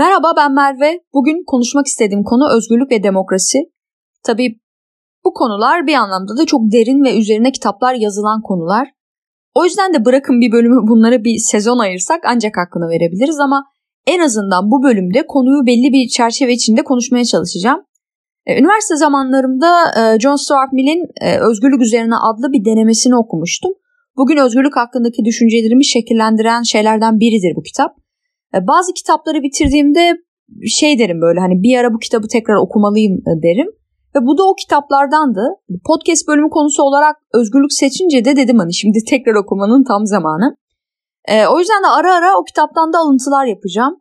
Merhaba ben Merve. Bugün konuşmak istediğim konu özgürlük ve demokrasi. Tabii bu konular bir anlamda da çok derin ve üzerine kitaplar yazılan konular. O yüzden de bırakın bir bölümü bunlara bir sezon ayırsak ancak hakkını verebiliriz ama en azından bu bölümde konuyu belli bir çerçeve içinde konuşmaya çalışacağım. E, üniversite zamanlarımda e, John Stuart Mill'in e, Özgürlük Üzerine adlı bir denemesini okumuştum. Bugün özgürlük hakkındaki düşüncelerimi şekillendiren şeylerden biridir bu kitap. Bazı kitapları bitirdiğimde şey derim böyle hani bir ara bu kitabı tekrar okumalıyım derim. Ve bu da o kitaplardandı. Podcast bölümü konusu olarak özgürlük seçince de dedim hani şimdi tekrar okumanın tam zamanı. E, o yüzden de ara ara o kitaptan da alıntılar yapacağım.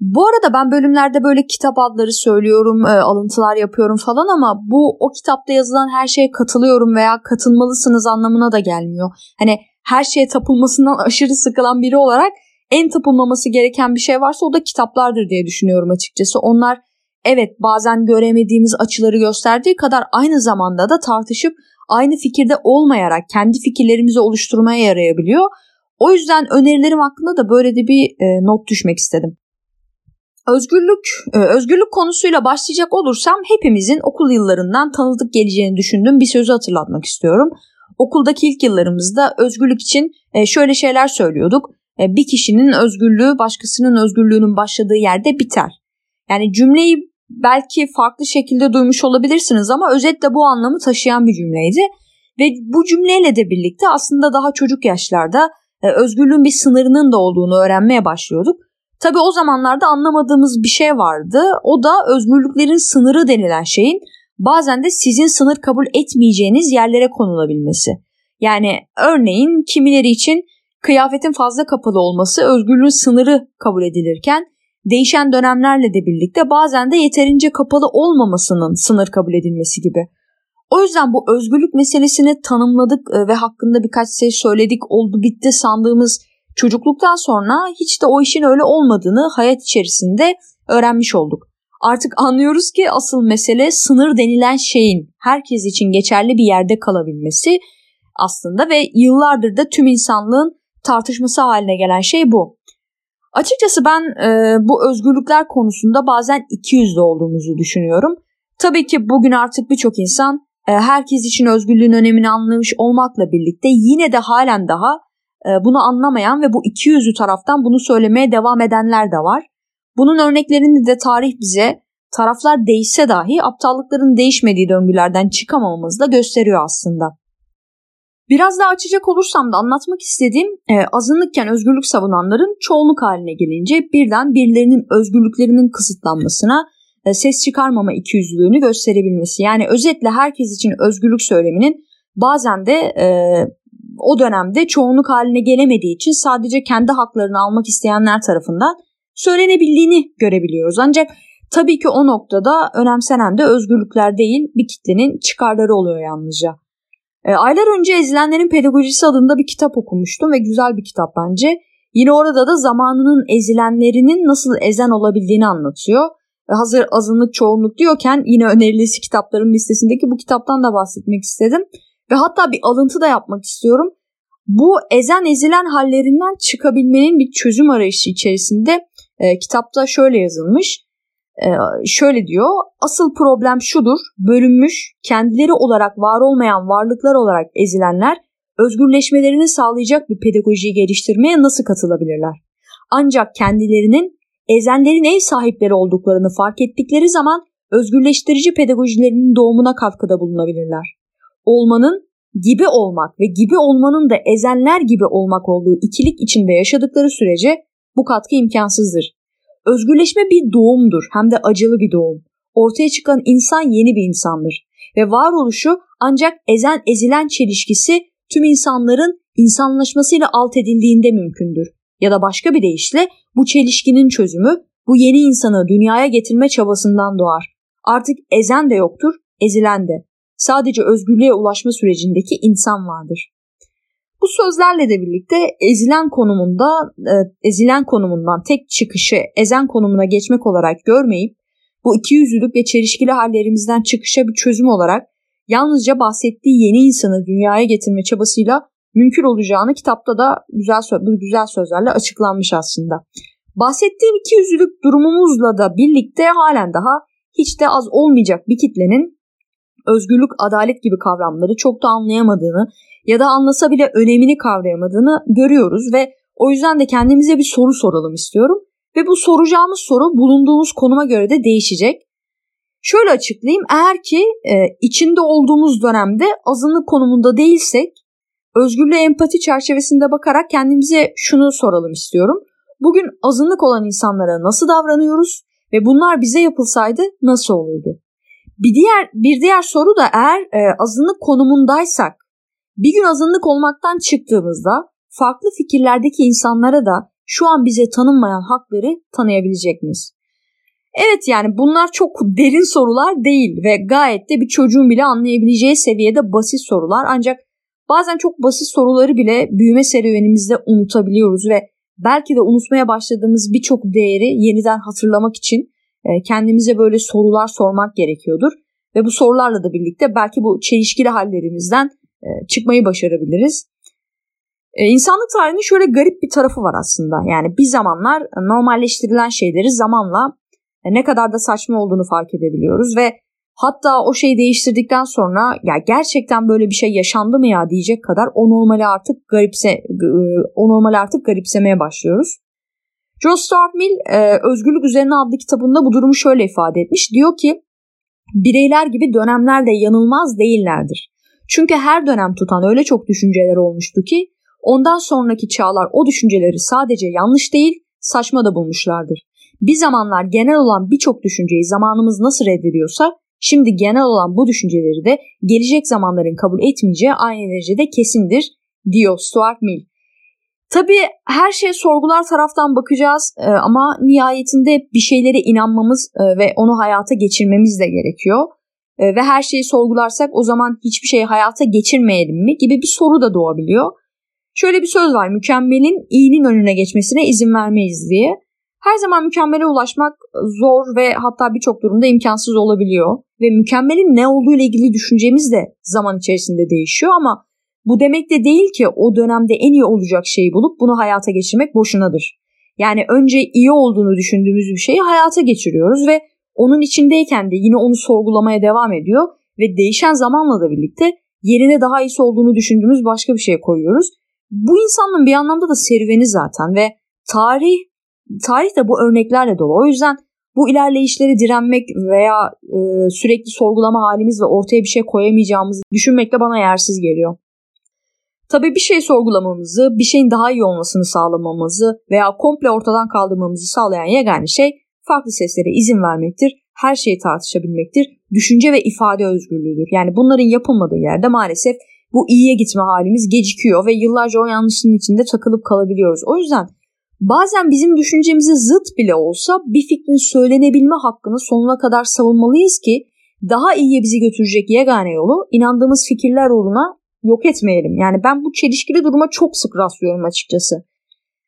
Bu arada ben bölümlerde böyle kitap adları söylüyorum, e, alıntılar yapıyorum falan ama bu o kitapta yazılan her şeye katılıyorum veya katılmalısınız anlamına da gelmiyor. Hani her şeye tapılmasından aşırı sıkılan biri olarak en tapılmaması gereken bir şey varsa o da kitaplardır diye düşünüyorum açıkçası. Onlar evet bazen göremediğimiz açıları gösterdiği kadar aynı zamanda da tartışıp aynı fikirde olmayarak kendi fikirlerimizi oluşturmaya yarayabiliyor. O yüzden önerilerim hakkında da böyle de bir e, not düşmek istedim. Özgürlük, e, özgürlük konusuyla başlayacak olursam hepimizin okul yıllarından tanıdık geleceğini düşündüğüm bir sözü hatırlatmak istiyorum. Okuldaki ilk yıllarımızda özgürlük için e, şöyle şeyler söylüyorduk. E, bir kişinin özgürlüğü başkasının özgürlüğünün başladığı yerde biter. Yani cümleyi belki farklı şekilde duymuş olabilirsiniz ama özetle bu anlamı taşıyan bir cümleydi. Ve bu cümleyle de birlikte aslında daha çocuk yaşlarda özgürlüğün bir sınırının da olduğunu öğrenmeye başlıyorduk. Tabii o zamanlarda anlamadığımız bir şey vardı. O da özgürlüklerin sınırı denilen şeyin bazen de sizin sınır kabul etmeyeceğiniz yerlere konulabilmesi. Yani örneğin kimileri için kıyafetin fazla kapalı olması özgürlüğün sınırı kabul edilirken değişen dönemlerle de birlikte bazen de yeterince kapalı olmamasının sınır kabul edilmesi gibi. O yüzden bu özgürlük meselesini tanımladık e, ve hakkında birkaç şey söyledik oldu bitti sandığımız çocukluktan sonra hiç de o işin öyle olmadığını hayat içerisinde öğrenmiş olduk. Artık anlıyoruz ki asıl mesele sınır denilen şeyin herkes için geçerli bir yerde kalabilmesi aslında ve yıllardır da tüm insanlığın tartışması haline gelen şey bu. Açıkçası ben e, bu özgürlükler konusunda bazen iki yüzlü olduğumuzu düşünüyorum. Tabii ki bugün artık birçok insan e, herkes için özgürlüğün önemini anlamış olmakla birlikte yine de halen daha e, bunu anlamayan ve bu iki yüzlü taraftan bunu söylemeye devam edenler de var. Bunun örneklerini de tarih bize taraflar değişse dahi aptallıkların değişmediği döngülerden çıkamamamızı da gösteriyor aslında. Biraz daha açacak olursam da anlatmak istediğim e, azınlıkken özgürlük savunanların çoğunluk haline gelince birden birilerinin özgürlüklerinin kısıtlanmasına e, ses çıkarmama ikiyüzlülüğünü gösterebilmesi. Yani özetle herkes için özgürlük söyleminin bazen de e, o dönemde çoğunluk haline gelemediği için sadece kendi haklarını almak isteyenler tarafından söylenebildiğini görebiliyoruz. Ancak tabii ki o noktada önemsenen de özgürlükler değil bir kitlenin çıkarları oluyor yalnızca. E, aylar önce Ezilenlerin Pedagojisi adında bir kitap okumuştum ve güzel bir kitap bence. Yine orada da zamanının ezilenlerinin nasıl ezen olabildiğini anlatıyor. E, hazır azınlık çoğunluk diyorken yine önerilisi kitapların listesindeki bu kitaptan da bahsetmek istedim. Ve hatta bir alıntı da yapmak istiyorum. Bu ezen ezilen hallerinden çıkabilmenin bir çözüm arayışı içerisinde e, kitapta şöyle yazılmış. E, şöyle diyor, asıl problem şudur, bölünmüş, kendileri olarak var olmayan varlıklar olarak ezilenler özgürleşmelerini sağlayacak bir pedagojiyi geliştirmeye nasıl katılabilirler? Ancak kendilerinin ezenlerin ev sahipleri olduklarını fark ettikleri zaman özgürleştirici pedagojilerinin doğumuna katkıda bulunabilirler. Olmanın gibi olmak ve gibi olmanın da ezenler gibi olmak olduğu ikilik içinde yaşadıkları sürece bu katkı imkansızdır. Özgürleşme bir doğumdur hem de acılı bir doğum. Ortaya çıkan insan yeni bir insandır ve varoluşu ancak ezen ezilen çelişkisi tüm insanların insanlaşmasıyla alt edildiğinde mümkündür. Ya da başka bir deyişle bu çelişkinin çözümü bu yeni insanı dünyaya getirme çabasından doğar. Artık ezen de yoktur, ezilen de. Sadece özgürlüğe ulaşma sürecindeki insan vardır. Bu sözlerle de birlikte ezilen konumunda e, ezilen konumundan tek çıkışı ezen konumuna geçmek olarak görmeyip bu iki yüzlülük ve çelişkili hallerimizden çıkışa bir çözüm olarak yalnızca bahsettiği yeni insanı dünyaya getirme çabasıyla mümkün olacağını kitapta da güzel bu güzel sözlerle açıklanmış aslında. Bahsettiğim iki yüzlülük durumumuzla da birlikte halen daha hiç de az olmayacak bir kitlenin özgürlük, adalet gibi kavramları çok da anlayamadığını ya da anlasa bile önemini kavrayamadığını görüyoruz ve o yüzden de kendimize bir soru soralım istiyorum. Ve bu soracağımız soru bulunduğumuz konuma göre de değişecek. Şöyle açıklayayım. Eğer ki e, içinde olduğumuz dönemde azınlık konumunda değilsek özgürlüğe empati çerçevesinde bakarak kendimize şunu soralım istiyorum. Bugün azınlık olan insanlara nasıl davranıyoruz ve bunlar bize yapılsaydı nasıl olurdu? Bir diğer bir diğer soru da eğer e, azınlık konumundaysak bir gün azınlık olmaktan çıktığımızda farklı fikirlerdeki insanlara da şu an bize tanınmayan hakları tanıyabilecek miyiz? Evet yani bunlar çok derin sorular değil ve gayet de bir çocuğun bile anlayabileceği seviyede basit sorular ancak bazen çok basit soruları bile büyüme serüvenimizde unutabiliyoruz ve belki de unutmaya başladığımız birçok değeri yeniden hatırlamak için e, kendimize böyle sorular sormak gerekiyordur. Ve bu sorularla da birlikte belki bu çelişkili hallerimizden çıkmayı başarabiliriz. E, insanlık tarihinin şöyle garip bir tarafı var aslında. Yani bir zamanlar normalleştirilen şeyleri zamanla ne kadar da saçma olduğunu fark edebiliyoruz ve hatta o şeyi değiştirdikten sonra ya gerçekten böyle bir şey yaşandı mı ya diyecek kadar o normali artık garipse o normali artık garipsemeye başlıyoruz. John Stuart Mill Özgürlük Üzerine adlı kitabında bu durumu şöyle ifade etmiş. Diyor ki bireyler gibi dönemlerde yanılmaz değillerdir. Çünkü her dönem tutan öyle çok düşünceler olmuştu ki ondan sonraki çağlar o düşünceleri sadece yanlış değil saçma da bulmuşlardır. Bir zamanlar genel olan birçok düşünceyi zamanımız nasıl reddediyorsa şimdi genel olan bu düşünceleri de gelecek zamanların kabul etmeyeceği aynı derecede kesindir diyor Stuart Mill. Tabii her şeye sorgular taraftan bakacağız e, ama nihayetinde bir şeylere inanmamız e, ve onu hayata geçirmemiz de gerekiyor. E, ve her şeyi sorgularsak o zaman hiçbir şeyi hayata geçirmeyelim mi gibi bir soru da doğabiliyor. Şöyle bir söz var mükemmelin iyinin önüne geçmesine izin vermeyiz diye. Her zaman mükemmele ulaşmak zor ve hatta birçok durumda imkansız olabiliyor. Ve mükemmelin ne olduğu ile ilgili düşüncemiz de zaman içerisinde değişiyor ama bu demek de değil ki o dönemde en iyi olacak şeyi bulup bunu hayata geçirmek boşunadır. Yani önce iyi olduğunu düşündüğümüz bir şeyi hayata geçiriyoruz ve onun içindeyken de yine onu sorgulamaya devam ediyor ve değişen zamanla da birlikte yerine daha iyisi olduğunu düşündüğümüz başka bir şey koyuyoruz. Bu insanın bir anlamda da serüveni zaten ve tarih tarih de bu örneklerle dolu. O yüzden bu ilerleyişleri direnmek veya e, sürekli sorgulama halimiz ve ortaya bir şey koyamayacağımızı düşünmek de bana yersiz geliyor. Tabii bir şey sorgulamamızı, bir şeyin daha iyi olmasını sağlamamızı veya komple ortadan kaldırmamızı sağlayan yegane şey farklı seslere izin vermektir, her şeyi tartışabilmektir, düşünce ve ifade özgürlüğüdür. Yani bunların yapılmadığı yerde maalesef bu iyiye gitme halimiz gecikiyor ve yıllarca o yanlışın içinde takılıp kalabiliyoruz. O yüzden Bazen bizim düşüncemize zıt bile olsa bir fikrin söylenebilme hakkını sonuna kadar savunmalıyız ki daha iyiye bizi götürecek yegane yolu inandığımız fikirler uğruna yok etmeyelim. Yani ben bu çelişkili duruma çok sık rastlıyorum açıkçası.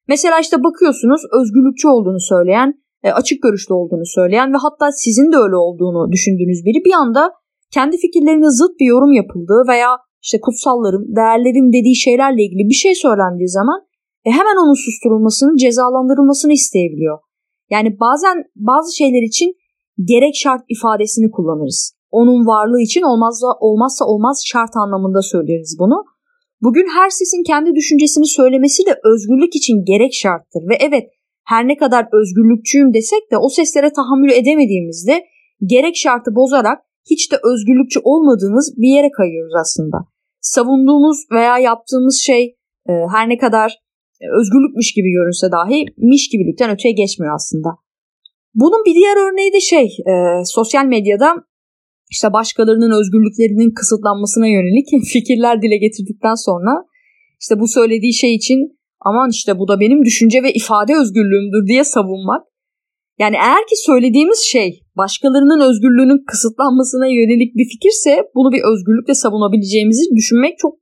Mesela işte bakıyorsunuz özgürlükçü olduğunu söyleyen, açık görüşlü olduğunu söyleyen ve hatta sizin de öyle olduğunu düşündüğünüz biri bir anda kendi fikirlerine zıt bir yorum yapıldığı veya işte kutsallarım, değerlerim dediği şeylerle ilgili bir şey söylendiği zaman e hemen onun susturulmasını, cezalandırılmasını isteyebiliyor. Yani bazen bazı şeyler için gerek şart ifadesini kullanırız. Onun varlığı için olmazsa olmazsa olmaz şart anlamında söyleriz bunu. Bugün her sesin kendi düşüncesini söylemesi de özgürlük için gerek şarttır ve evet her ne kadar özgürlükçüyüm desek de o seslere tahammül edemediğimizde gerek şartı bozarak hiç de özgürlükçü olmadığımız bir yere kayıyoruz aslında. Savunduğumuz veya yaptığımız şey e, her ne kadar e, özgürlükmüş gibi görünse dahi miş gibilikten öteye geçmiyor aslında. Bunun bir diğer örneği de şey e, sosyal medyada işte başkalarının özgürlüklerinin kısıtlanmasına yönelik fikirler dile getirdikten sonra işte bu söylediği şey için aman işte bu da benim düşünce ve ifade özgürlüğümdür diye savunmak. Yani eğer ki söylediğimiz şey başkalarının özgürlüğünün kısıtlanmasına yönelik bir fikirse bunu bir özgürlükle savunabileceğimizi düşünmek çok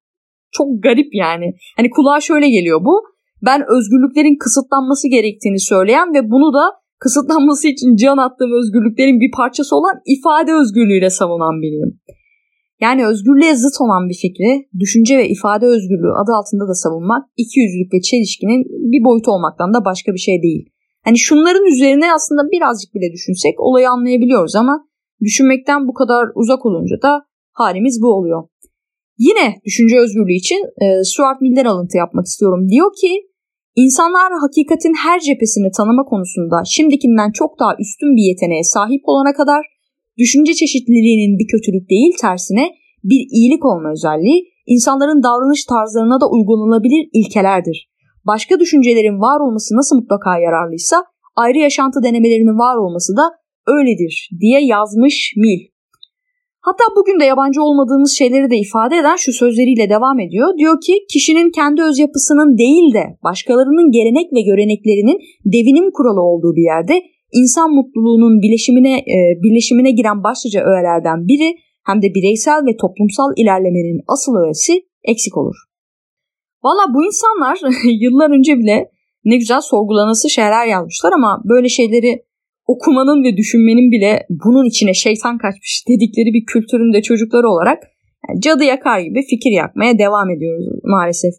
çok garip yani. Hani kulağa şöyle geliyor bu ben özgürlüklerin kısıtlanması gerektiğini söyleyen ve bunu da kısıtlanması için can attığım özgürlüklerin bir parçası olan ifade özgürlüğüyle savunan biriyim. Yani özgürlüğe zıt olan bir fikri, düşünce ve ifade özgürlüğü adı altında da savunmak iki yüzlülük çelişkinin bir boyutu olmaktan da başka bir şey değil. Hani şunların üzerine aslında birazcık bile düşünsek olayı anlayabiliyoruz ama düşünmekten bu kadar uzak olunca da halimiz bu oluyor. Yine düşünce özgürlüğü için e, Stuart Mill'den alıntı yapmak istiyorum. Diyor ki insanlar hakikatin her cephesini tanıma konusunda şimdikinden çok daha üstün bir yeteneğe sahip olana kadar düşünce çeşitliliğinin bir kötülük değil tersine bir iyilik olma özelliği insanların davranış tarzlarına da uygulanabilir ilkelerdir. Başka düşüncelerin var olması nasıl mutlaka yararlıysa ayrı yaşantı denemelerinin var olması da öyledir diye yazmış Mill. Hatta bugün de yabancı olmadığımız şeyleri de ifade eden şu sözleriyle devam ediyor. Diyor ki kişinin kendi öz yapısının değil de başkalarının gelenek ve göreneklerinin devinim kuralı olduğu bir yerde insan mutluluğunun bileşimine, e, birleşimine giren başlıca öğelerden biri hem de bireysel ve toplumsal ilerlemenin asıl öğesi eksik olur. Valla bu insanlar yıllar önce bile ne güzel sorgulanası şeyler yazmışlar ama böyle şeyleri okumanın ve düşünmenin bile bunun içine şeytan kaçmış dedikleri bir kültürün de çocukları olarak yani cadı yakar gibi fikir yakmaya devam ediyoruz maalesef.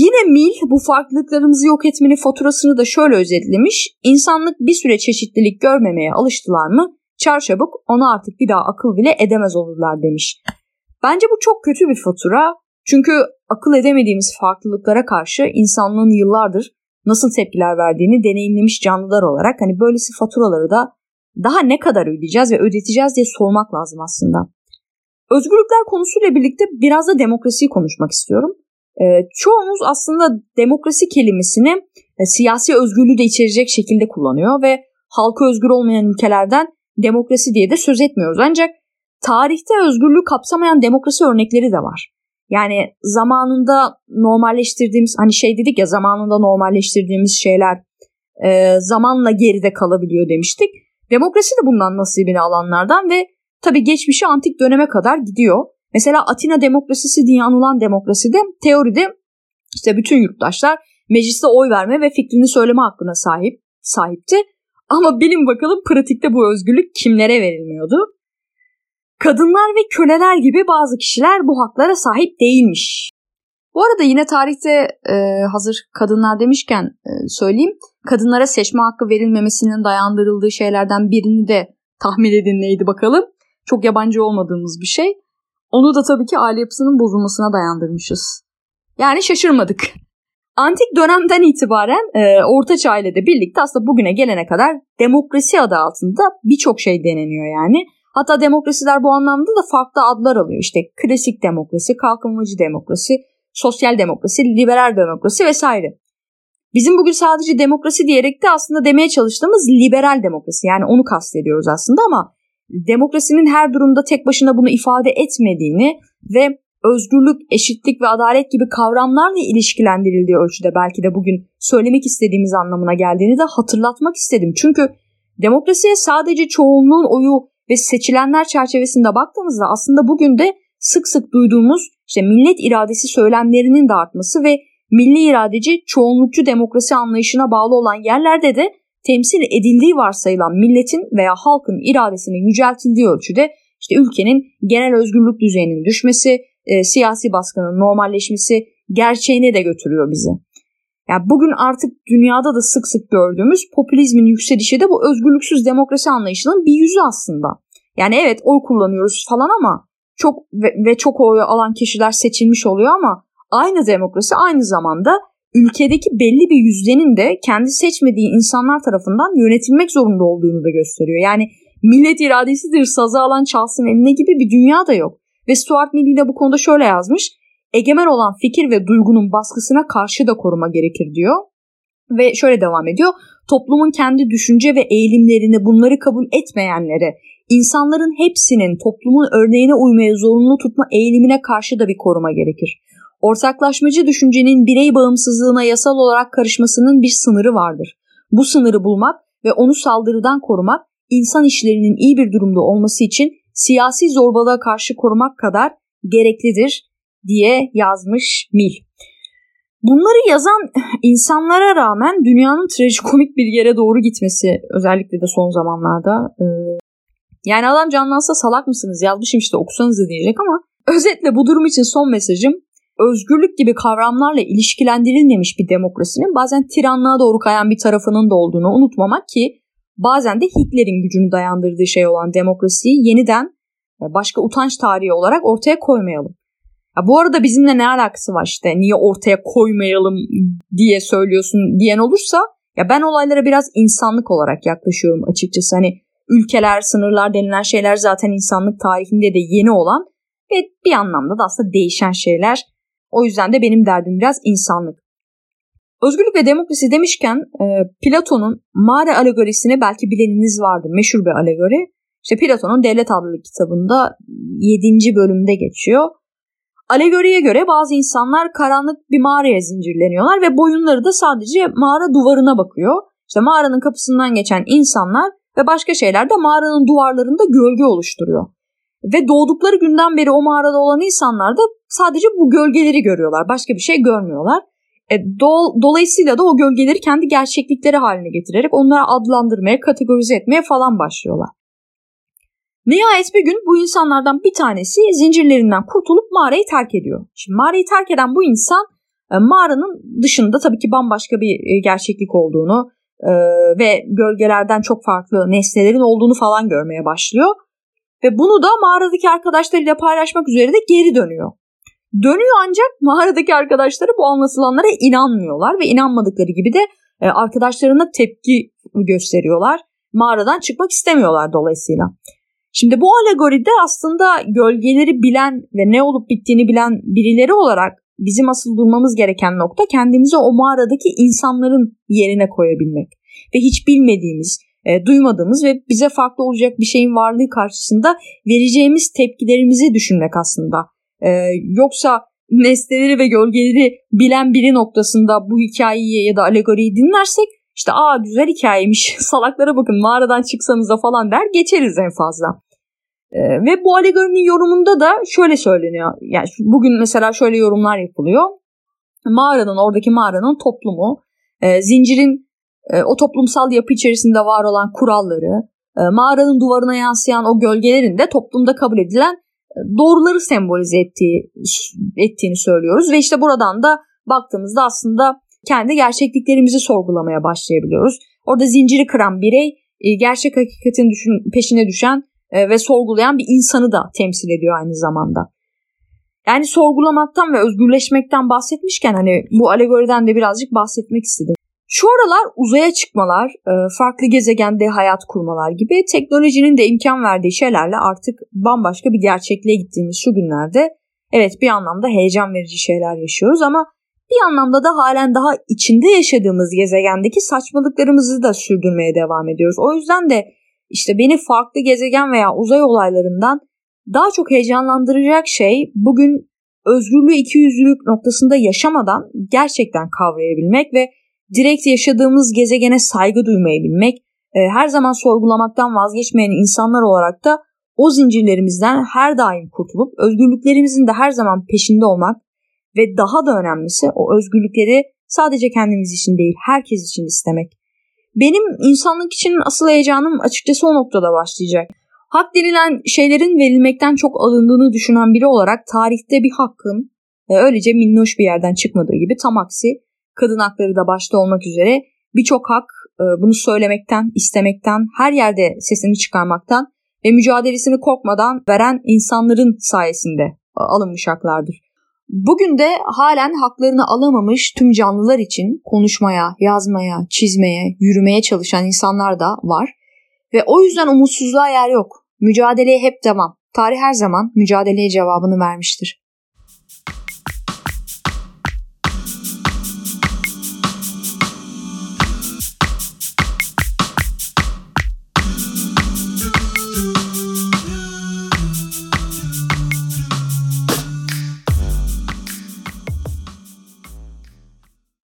Yine Mill bu farklılıklarımızı yok etmenin faturasını da şöyle özetlemiş. İnsanlık bir süre çeşitlilik görmemeye alıştılar mı çarçabuk ona artık bir daha akıl bile edemez olurlar demiş. Bence bu çok kötü bir fatura. Çünkü akıl edemediğimiz farklılıklara karşı insanlığın yıllardır nasıl tepkiler verdiğini deneyimlemiş canlılar olarak hani böylesi faturaları da daha ne kadar ödeyeceğiz ve ödeteceğiz diye sormak lazım aslında. Özgürlükler konusuyla birlikte biraz da demokrasiyi konuşmak istiyorum. E, çoğumuz aslında demokrasi kelimesini e, siyasi özgürlüğü de içerecek şekilde kullanıyor ve halka özgür olmayan ülkelerden demokrasi diye de söz etmiyoruz. Ancak tarihte özgürlüğü kapsamayan demokrasi örnekleri de var. Yani zamanında normalleştirdiğimiz hani şey dedik ya zamanında normalleştirdiğimiz şeyler e, zamanla geride kalabiliyor demiştik. Demokrasi de bundan nasibini alanlardan ve tabi geçmişi antik döneme kadar gidiyor. Mesela Atina demokrasisi diye anılan demokraside teoride işte bütün yurttaşlar mecliste oy verme ve fikrini söyleme hakkına sahip sahipti. Ama bilin bakalım pratikte bu özgürlük kimlere verilmiyordu? Kadınlar ve köleler gibi bazı kişiler bu haklara sahip değilmiş. Bu arada yine tarihte e, hazır kadınlar demişken e, söyleyeyim. Kadınlara seçme hakkı verilmemesinin dayandırıldığı şeylerden birini de tahmin edin neydi bakalım. Çok yabancı olmadığımız bir şey. Onu da tabii ki aile yapısının bozulmasına dayandırmışız. Yani şaşırmadık. Antik dönemden itibaren e, Orta Çağ ile de birlikte aslında bugüne gelene kadar demokrasi adı altında birçok şey deneniyor yani. Hatta demokrasiler bu anlamda da farklı adlar alıyor. İşte klasik demokrasi, kalkınmacı demokrasi, sosyal demokrasi, liberal demokrasi vesaire. Bizim bugün sadece demokrasi diyerek de aslında demeye çalıştığımız liberal demokrasi yani onu kastediyoruz aslında ama demokrasinin her durumda tek başına bunu ifade etmediğini ve özgürlük, eşitlik ve adalet gibi kavramlarla ilişkilendirildiği ölçüde belki de bugün söylemek istediğimiz anlamına geldiğini de hatırlatmak istedim. Çünkü demokrasiye sadece çoğunluğun oyu ve seçilenler çerçevesinde baktığımızda aslında bugün de sık sık duyduğumuz işte millet iradesi söylemlerinin de artması ve milli iradeci çoğunlukçu demokrasi anlayışına bağlı olan yerlerde de temsil edildiği varsayılan milletin veya halkın iradesinin yüceltildiği ölçüde işte ülkenin genel özgürlük düzeyinin düşmesi, e, siyasi baskının normalleşmesi gerçeğine de götürüyor bizi. Yani bugün artık dünyada da sık sık gördüğümüz popülizmin yükselişi de bu özgürlüksüz demokrasi anlayışının bir yüzü aslında. Yani evet oy kullanıyoruz falan ama çok ve, ve çok oy alan kişiler seçilmiş oluyor ama aynı demokrasi aynı zamanda ülkedeki belli bir yüzdenin de kendi seçmediği insanlar tarafından yönetilmek zorunda olduğunu da gösteriyor. Yani millet iradesidir sazı alan çalsın eline gibi bir dünya da yok. Ve Stuart Mill de bu konuda şöyle yazmış. Egemen olan fikir ve duygunun baskısına karşı da koruma gerekir diyor. Ve şöyle devam ediyor. Toplumun kendi düşünce ve eğilimlerini bunları kabul etmeyenlere, insanların hepsinin toplumun örneğine uymaya zorunlu tutma eğilimine karşı da bir koruma gerekir. Ortaklaşmacı düşüncenin birey bağımsızlığına yasal olarak karışmasının bir sınırı vardır. Bu sınırı bulmak ve onu saldırıdan korumak insan işlerinin iyi bir durumda olması için siyasi zorbalığa karşı korumak kadar gereklidir diye yazmış Mil. Bunları yazan insanlara rağmen dünyanın trajikomik bir yere doğru gitmesi özellikle de son zamanlarda e, yani adam canlansa salak mısınız yazmışım işte okusanız diyecek ama özetle bu durum için son mesajım özgürlük gibi kavramlarla ilişkilendirilmemiş bir demokrasinin bazen tiranlığa doğru kayan bir tarafının da olduğunu unutmamak ki bazen de Hitler'in gücünü dayandırdığı şey olan demokrasiyi yeniden e, başka utanç tarihi olarak ortaya koymayalım. Ya bu arada bizimle ne alakası var işte niye ortaya koymayalım diye söylüyorsun diyen olursa ya ben olaylara biraz insanlık olarak yaklaşıyorum açıkçası. Hani ülkeler, sınırlar denilen şeyler zaten insanlık tarihinde de yeni olan ve bir anlamda da aslında değişen şeyler. O yüzden de benim derdim biraz insanlık. Özgürlük ve demokrasi demişken e, Platon'un mağara alegorisini belki bileniniz vardır. Meşhur bir alegori. İşte Platon'un Devlet adlı kitabında 7. bölümde geçiyor. Alegoriye göre bazı insanlar karanlık bir mağaraya zincirleniyorlar ve boyunları da sadece mağara duvarına bakıyor. İşte mağaranın kapısından geçen insanlar ve başka şeyler de mağaranın duvarlarında gölge oluşturuyor. Ve doğdukları günden beri o mağarada olan insanlar da sadece bu gölgeleri görüyorlar. Başka bir şey görmüyorlar. E, do, dolayısıyla da o gölgeleri kendi gerçeklikleri haline getirerek onları adlandırmaya, kategorize etmeye falan başlıyorlar. Nihayet bir gün bu insanlardan bir tanesi zincirlerinden kurtulup mağarayı terk ediyor. Şimdi mağarayı terk eden bu insan e, mağaranın dışında tabii ki bambaşka bir e, gerçeklik olduğunu e, ve gölgelerden çok farklı nesnelerin olduğunu falan görmeye başlıyor. Ve bunu da mağaradaki arkadaşlarıyla paylaşmak üzere de geri dönüyor. Dönüyor ancak mağaradaki arkadaşları bu anlatılanlara inanmıyorlar ve inanmadıkları gibi de arkadaşlarına tepki gösteriyorlar. Mağaradan çıkmak istemiyorlar dolayısıyla. Şimdi bu alegoride aslında gölgeleri bilen ve ne olup bittiğini bilen birileri olarak bizim asıl durmamız gereken nokta kendimizi o mağaradaki insanların yerine koyabilmek. Ve hiç bilmediğimiz, e, duymadığımız ve bize farklı olacak bir şeyin varlığı karşısında vereceğimiz tepkilerimizi düşünmek aslında. E, yoksa nesneleri ve gölgeleri bilen biri noktasında bu hikayeyi ya da alegoriyi dinlersek işte aa güzel hikayemiş salaklara bakın mağaradan çıksanıza falan der geçeriz en fazla. Ee, ve bu alegorinin yorumunda da şöyle söyleniyor. Yani bugün mesela şöyle yorumlar yapılıyor. Mağaranın oradaki mağaranın toplumu, e, zincirin o toplumsal yapı içerisinde var olan kuralları, e, mağaranın duvarına yansıyan o gölgelerin de toplumda kabul edilen e, doğruları sembolize ettiği ettiğini söylüyoruz ve işte buradan da baktığımızda aslında kendi gerçekliklerimizi sorgulamaya başlayabiliyoruz. Orada zinciri kıran birey e, gerçek hakikatin düşün, peşine düşen ve sorgulayan bir insanı da temsil ediyor aynı zamanda. Yani sorgulamaktan ve özgürleşmekten bahsetmişken hani bu alegoriden de birazcık bahsetmek istedim. Şu aralar uzaya çıkmalar, e, farklı gezegende hayat kurmalar gibi teknolojinin de imkan verdiği şeylerle artık bambaşka bir gerçekliğe gittiğimiz şu günlerde evet bir anlamda heyecan verici şeyler yaşıyoruz ama bir anlamda da halen daha içinde yaşadığımız gezegendeki saçmalıklarımızı da sürdürmeye devam ediyoruz. O yüzden de işte beni farklı gezegen veya uzay olaylarından daha çok heyecanlandıracak şey bugün özgürlüğü ikiyüzlülük noktasında yaşamadan gerçekten kavrayabilmek ve direkt yaşadığımız gezegene saygı duymayı bilmek, e, her zaman sorgulamaktan vazgeçmeyen insanlar olarak da o zincirlerimizden her daim kurtulup özgürlüklerimizin de her zaman peşinde olmak ve daha da önemlisi o özgürlükleri sadece kendimiz için değil herkes için istemek. Benim insanlık için asıl heyecanım açıkçası o noktada başlayacak. Hak denilen şeylerin verilmekten çok alındığını düşünen biri olarak tarihte bir hakkın e, öylece minnoş bir yerden çıkmadığı gibi tam aksi kadın hakları da başta olmak üzere birçok hak e, bunu söylemekten, istemekten, her yerde sesini çıkarmaktan ve mücadelesini korkmadan veren insanların sayesinde e, alınmış haklardır. Bugün de halen haklarını alamamış tüm canlılar için konuşmaya, yazmaya, çizmeye, yürümeye çalışan insanlar da var. Ve o yüzden umutsuzluğa yer yok. Mücadeleye hep devam. Tarih her zaman mücadeleye cevabını vermiştir.